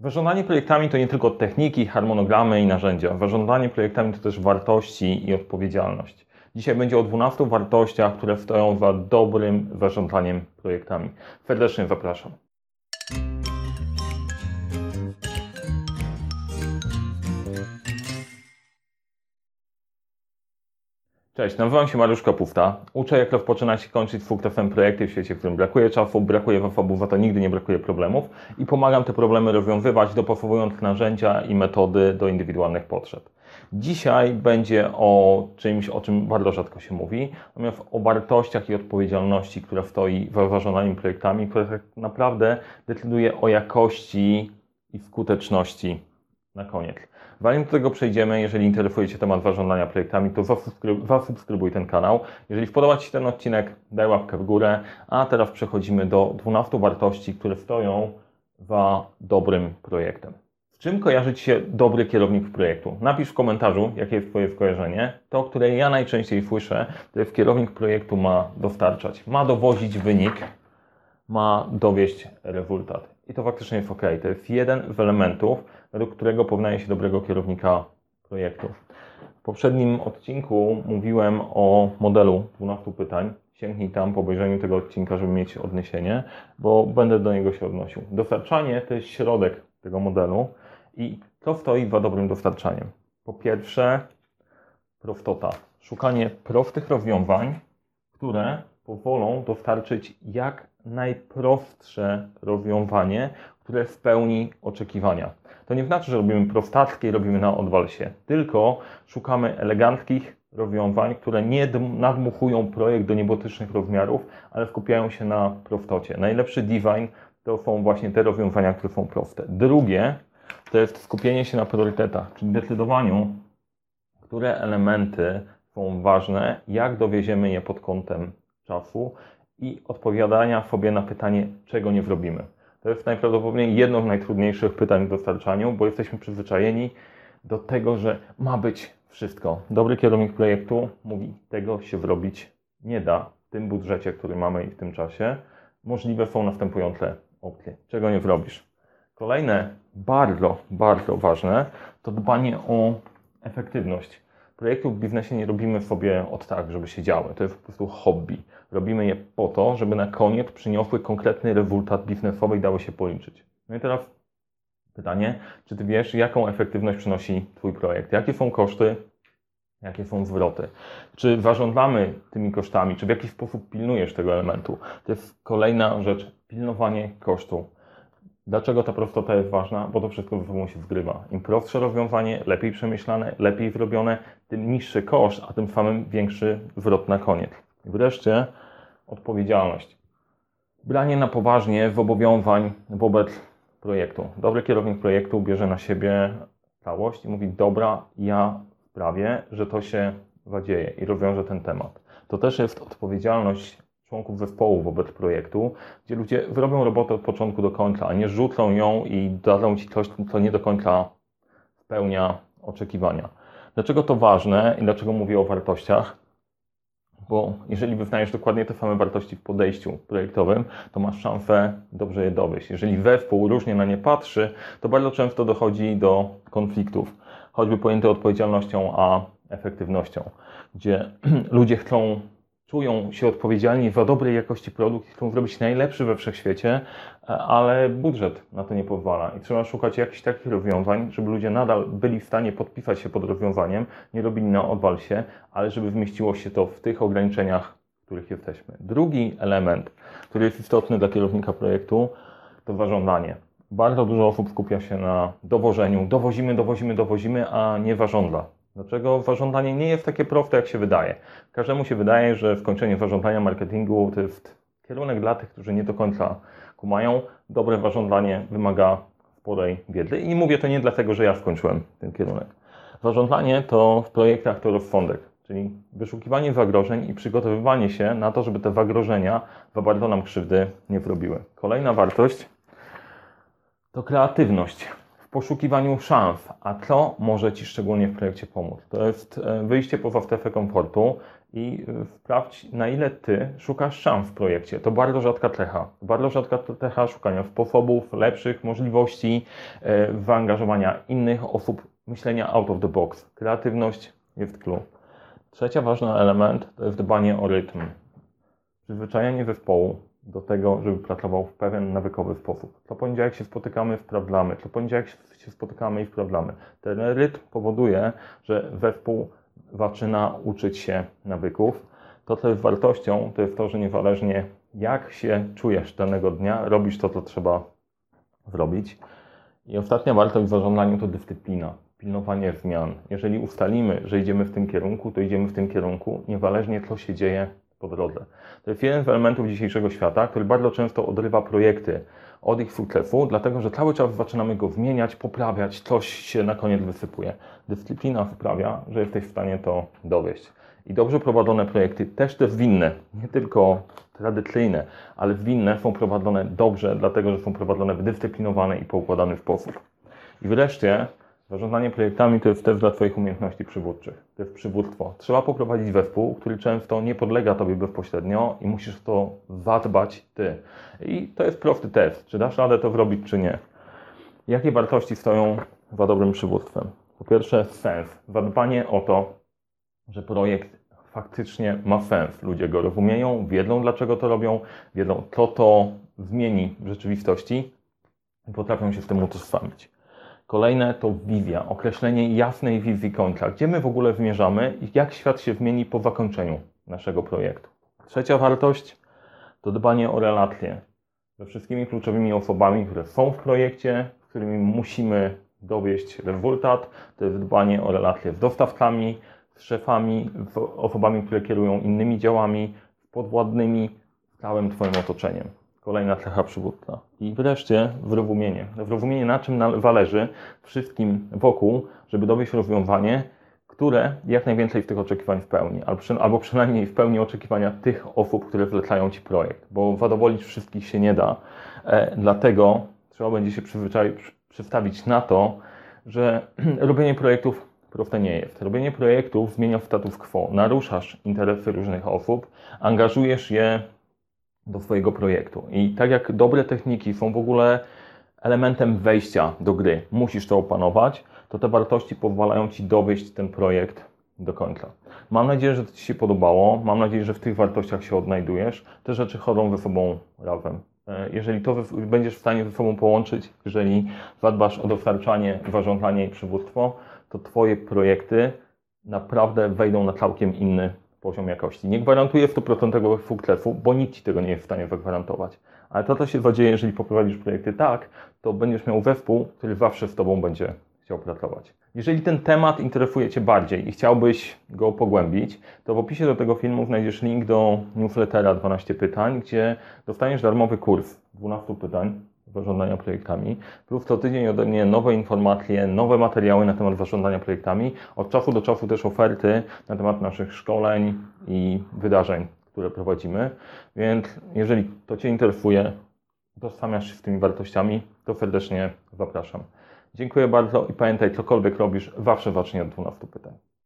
Zarządzanie projektami to nie tylko techniki, harmonogramy i narzędzia. Zarządzanie projektami to też wartości i odpowiedzialność. Dzisiaj będzie o 12 wartościach, które stoją za dobrym zarządzaniem projektami. Serdecznie zapraszam. Cześć, nazywam się Mariusz Kapufta. Uczę, jak rozpoczynać i kończyć sukcesem projekty w świecie, w którym brakuje czasu, brakuje zasobów, a to nigdy nie brakuje problemów i pomagam te problemy rozwiązywać, dopasowując narzędzia i metody do indywidualnych potrzeb. Dzisiaj będzie o czymś, o czym bardzo rzadko się mówi, natomiast o wartościach i odpowiedzialności, która stoi za zarządzaniem projektami, które tak naprawdę decyduje o jakości i skuteczności na koniec. Zanim do tego przejdziemy, jeżeli interesuje Cię temat zarządzania projektami, to zasubskrybuj ten kanał. Jeżeli podoba Ci się ten odcinek, daj łapkę w górę. A teraz przechodzimy do 12 wartości, które stoją za dobrym projektem. Z czym kojarzy Ci się dobry kierownik projektu? Napisz w komentarzu, jakie jest Twoje skojarzenie. To, które ja najczęściej słyszę, to jest kierownik projektu ma dostarczać, ma dowozić wynik, ma dowieść rezultat. I to faktycznie jest ok. To jest jeden z elementów, według którego poznaje się dobrego kierownika projektu. W poprzednim odcinku mówiłem o modelu 12 pytań. Sięgnij tam po obejrzeniu tego odcinka, żeby mieć odniesienie, bo będę do niego się odnosił. Dostarczanie to jest środek tego modelu i to stoi za dobrym dostarczaniem. Po pierwsze, prostota. Szukanie prostych rozwiązań, które pozwolą dostarczyć jak najprostsze rozwiązanie, które spełni oczekiwania. To nie znaczy, że robimy prostackie i robimy na odwalsie, tylko szukamy eleganckich rozwiązań, które nie nadmuchują projekt do niebotycznych rozmiarów, ale skupiają się na prostocie. Najlepszy design to są właśnie te rozwiązania, które są proste. Drugie to jest skupienie się na priorytetach, czyli decydowaniu, które elementy są ważne, jak dowieziemy je pod kątem czasu i odpowiadania sobie na pytanie, czego nie zrobimy. To jest najprawdopodobniej jedno z najtrudniejszych pytań w dostarczaniu, bo jesteśmy przyzwyczajeni do tego, że ma być wszystko. Dobry kierownik projektu mówi, tego się zrobić nie da w tym budżecie, który mamy i w tym czasie. Możliwe są następujące opcje. Czego nie zrobisz? Kolejne, bardzo, bardzo ważne, to dbanie o efektywność. Projektów biznesie nie robimy sobie od tak, żeby się działy. To jest po prostu hobby. Robimy je po to, żeby na koniec przyniosły konkretny rezultat biznesowy i dały się policzyć. No i teraz pytanie, czy Ty wiesz, jaką efektywność przynosi Twój projekt? Jakie są koszty? Jakie są zwroty? Czy zarządzamy tymi kosztami? Czy w jakiś sposób pilnujesz tego elementu? To jest kolejna rzecz, pilnowanie kosztu. Dlaczego ta prostota jest ważna? Bo to wszystko ze sobą się zgrywa. Im prostsze rozwiązanie, lepiej przemyślane, lepiej zrobione, tym niższy koszt, a tym samym większy zwrot na koniec. I wreszcie odpowiedzialność. Branie na poważnie zobowiązań wobec projektu. Dobry kierownik projektu bierze na siebie całość i mówi: Dobra, ja sprawię, że to się zadzieje i rozwiążę ten temat. To też jest odpowiedzialność członków zespołu wobec projektu, gdzie ludzie zrobią robotę od początku do końca, a nie rzucą ją i dadzą ci coś, co nie do końca spełnia oczekiwania. Dlaczego to ważne i dlaczego mówię o wartościach? Bo jeżeli wyznajesz dokładnie te same wartości w podejściu projektowym, to masz szansę dobrze je dowieść. Jeżeli zespół różnie na nie patrzy, to bardzo często dochodzi do konfliktów, choćby pojęte odpowiedzialnością a efektywnością, gdzie ludzie chcą czują się odpowiedzialni za dobrej jakości produkt i chcą zrobić najlepszy we wszechświecie, ale budżet na to nie pozwala. I trzeba szukać jakichś takich rozwiązań, żeby ludzie nadal byli w stanie podpisać się pod rozwiązaniem, nie robili na odwalsie, ale żeby wmieściło się to w tych ograniczeniach, w których jesteśmy. Drugi element, który jest istotny dla kierownika projektu, to zarządzanie. Bardzo dużo osób skupia się na dowożeniu. Dowozimy, dowozimy, dowozimy, a nie zarządza. Dlaczego zarządzanie nie jest takie proste, jak się wydaje? Każdemu się wydaje, że skończenie zarządzania marketingu to jest kierunek dla tych, którzy nie do końca kumają. Dobre zarządzanie wymaga sporej wiedzy i mówię to nie dlatego, że ja skończyłem ten kierunek. Zarządzanie to w projektach to rozsądek, czyli wyszukiwanie zagrożeń i przygotowywanie się na to, żeby te zagrożenia za bardzo nam krzywdy nie wrobiły. Kolejna wartość to kreatywność poszukiwaniu szans, a co może Ci szczególnie w projekcie pomóc? To jest e, wyjście poza strefę komfortu i e, sprawdź, na ile Ty szukasz szans w projekcie. To bardzo rzadka cecha. Bardzo rzadka cecha szukania sposobów, lepszych możliwości, e, zaangażowania innych osób, myślenia out of the box. Kreatywność jest clue. Trzecia ważny element to jest dbanie o rytm. Przyzwyczajenie zespołu do tego, żeby pracował w pewien nawykowy sposób. Co poniedziałek się spotykamy, sprawdzamy. Co poniedziałek się spotykamy i sprawdzamy. Ten rytm powoduje, że zespół zaczyna uczyć się nawyków. To, co jest wartością, to jest to, że niezależnie jak się czujesz danego dnia, robisz to, co trzeba zrobić. I ostatnia wartość w zarządzaniu to dyscyplina, pilnowanie zmian. Jeżeli ustalimy, że idziemy w tym kierunku, to idziemy w tym kierunku, niezależnie co się dzieje po drodze. To jest jeden z elementów dzisiejszego świata, który bardzo często odrywa projekty od ich sukcesu, dlatego że cały czas zaczynamy go zmieniać, poprawiać, coś się na koniec wysypuje. Dyscyplina sprawia, że jesteś w stanie to dowieść. I dobrze prowadzone projekty, też te zwinne, nie tylko tradycyjne, ale zwinne są prowadzone dobrze, dlatego że są prowadzone w dyscyplinowany i poukładany sposób. I wreszcie Zarządzanie projektami to jest też dla Twoich umiejętności przywódczych. To jest przywództwo. Trzeba poprowadzić zespół, który często nie podlega Tobie bezpośrednio i musisz to zadbać Ty. I to jest prosty test. Czy dasz radę to zrobić, czy nie. Jakie wartości stoją za dobrym przywództwem? Po pierwsze, sens. Zadbanie o to, że projekt faktycznie ma sens. Ludzie go rozumieją, wiedzą dlaczego to robią, wiedzą co to zmieni w rzeczywistości i potrafią się z tym utożsamić. Kolejne to wizja, określenie jasnej wizji końca, gdzie my w ogóle zmierzamy i jak świat się zmieni po zakończeniu naszego projektu. Trzecia wartość to dbanie o relacje ze wszystkimi kluczowymi osobami, które są w projekcie, z którymi musimy dowieść rezultat. To jest dbanie o relacje z dostawcami, z szefami, z osobami, które kierują innymi działami, z podwładnymi, z całym Twoim otoczeniem. Kolejna cecha przywódca. I wreszcie zrozumienie. Zrozumienie, na czym zależy wszystkim wokół, żeby dowieść rozwiązanie, które jak najwięcej tych oczekiwań spełni, albo przynajmniej w pełni oczekiwania tych osób, które zlecają Ci projekt, bo zadowolić wszystkich się nie da. E, dlatego trzeba będzie się przyzwyczaić, przystawić na to, że robienie projektów proste nie jest. Robienie projektów zmienia status quo, naruszasz interesy różnych osób, angażujesz je do swojego projektu. I tak jak dobre techniki są w ogóle elementem wejścia do gry, musisz to opanować, to te wartości pozwalają Ci dowieść ten projekt do końca. Mam nadzieję, że to Ci się podobało. Mam nadzieję, że w tych wartościach się odnajdujesz. Te rzeczy chodzą ze sobą razem. E, jeżeli to będziesz w stanie ze sobą połączyć, jeżeli zadbasz o dostarczanie, zarządzanie i przywództwo, to Twoje projekty naprawdę wejdą na całkiem inny poziom jakości. Nie gwarantuję 100% sukcesu, bo nikt Ci tego nie jest w stanie zagwarantować. Ale to, co się zadzieje, jeżeli poprowadzisz projekty tak, to będziesz miał zespół, który zawsze z Tobą będzie chciał pracować. Jeżeli ten temat interesuje Cię bardziej i chciałbyś go pogłębić, to w opisie do tego filmu znajdziesz link do newslettera 12 pytań, gdzie dostaniesz darmowy kurs 12 pytań zarządzania projektami, plus co tydzień ode mnie nowe informacje, nowe materiały na temat zarządzania projektami, od czasu do czasu też oferty na temat naszych szkoleń i wydarzeń, które prowadzimy. Więc jeżeli to Cię interesuje, tożsamiasz się z tymi wartościami, to serdecznie zapraszam. Dziękuję bardzo i pamiętaj, cokolwiek robisz, zawsze zacznij od 12 pytań.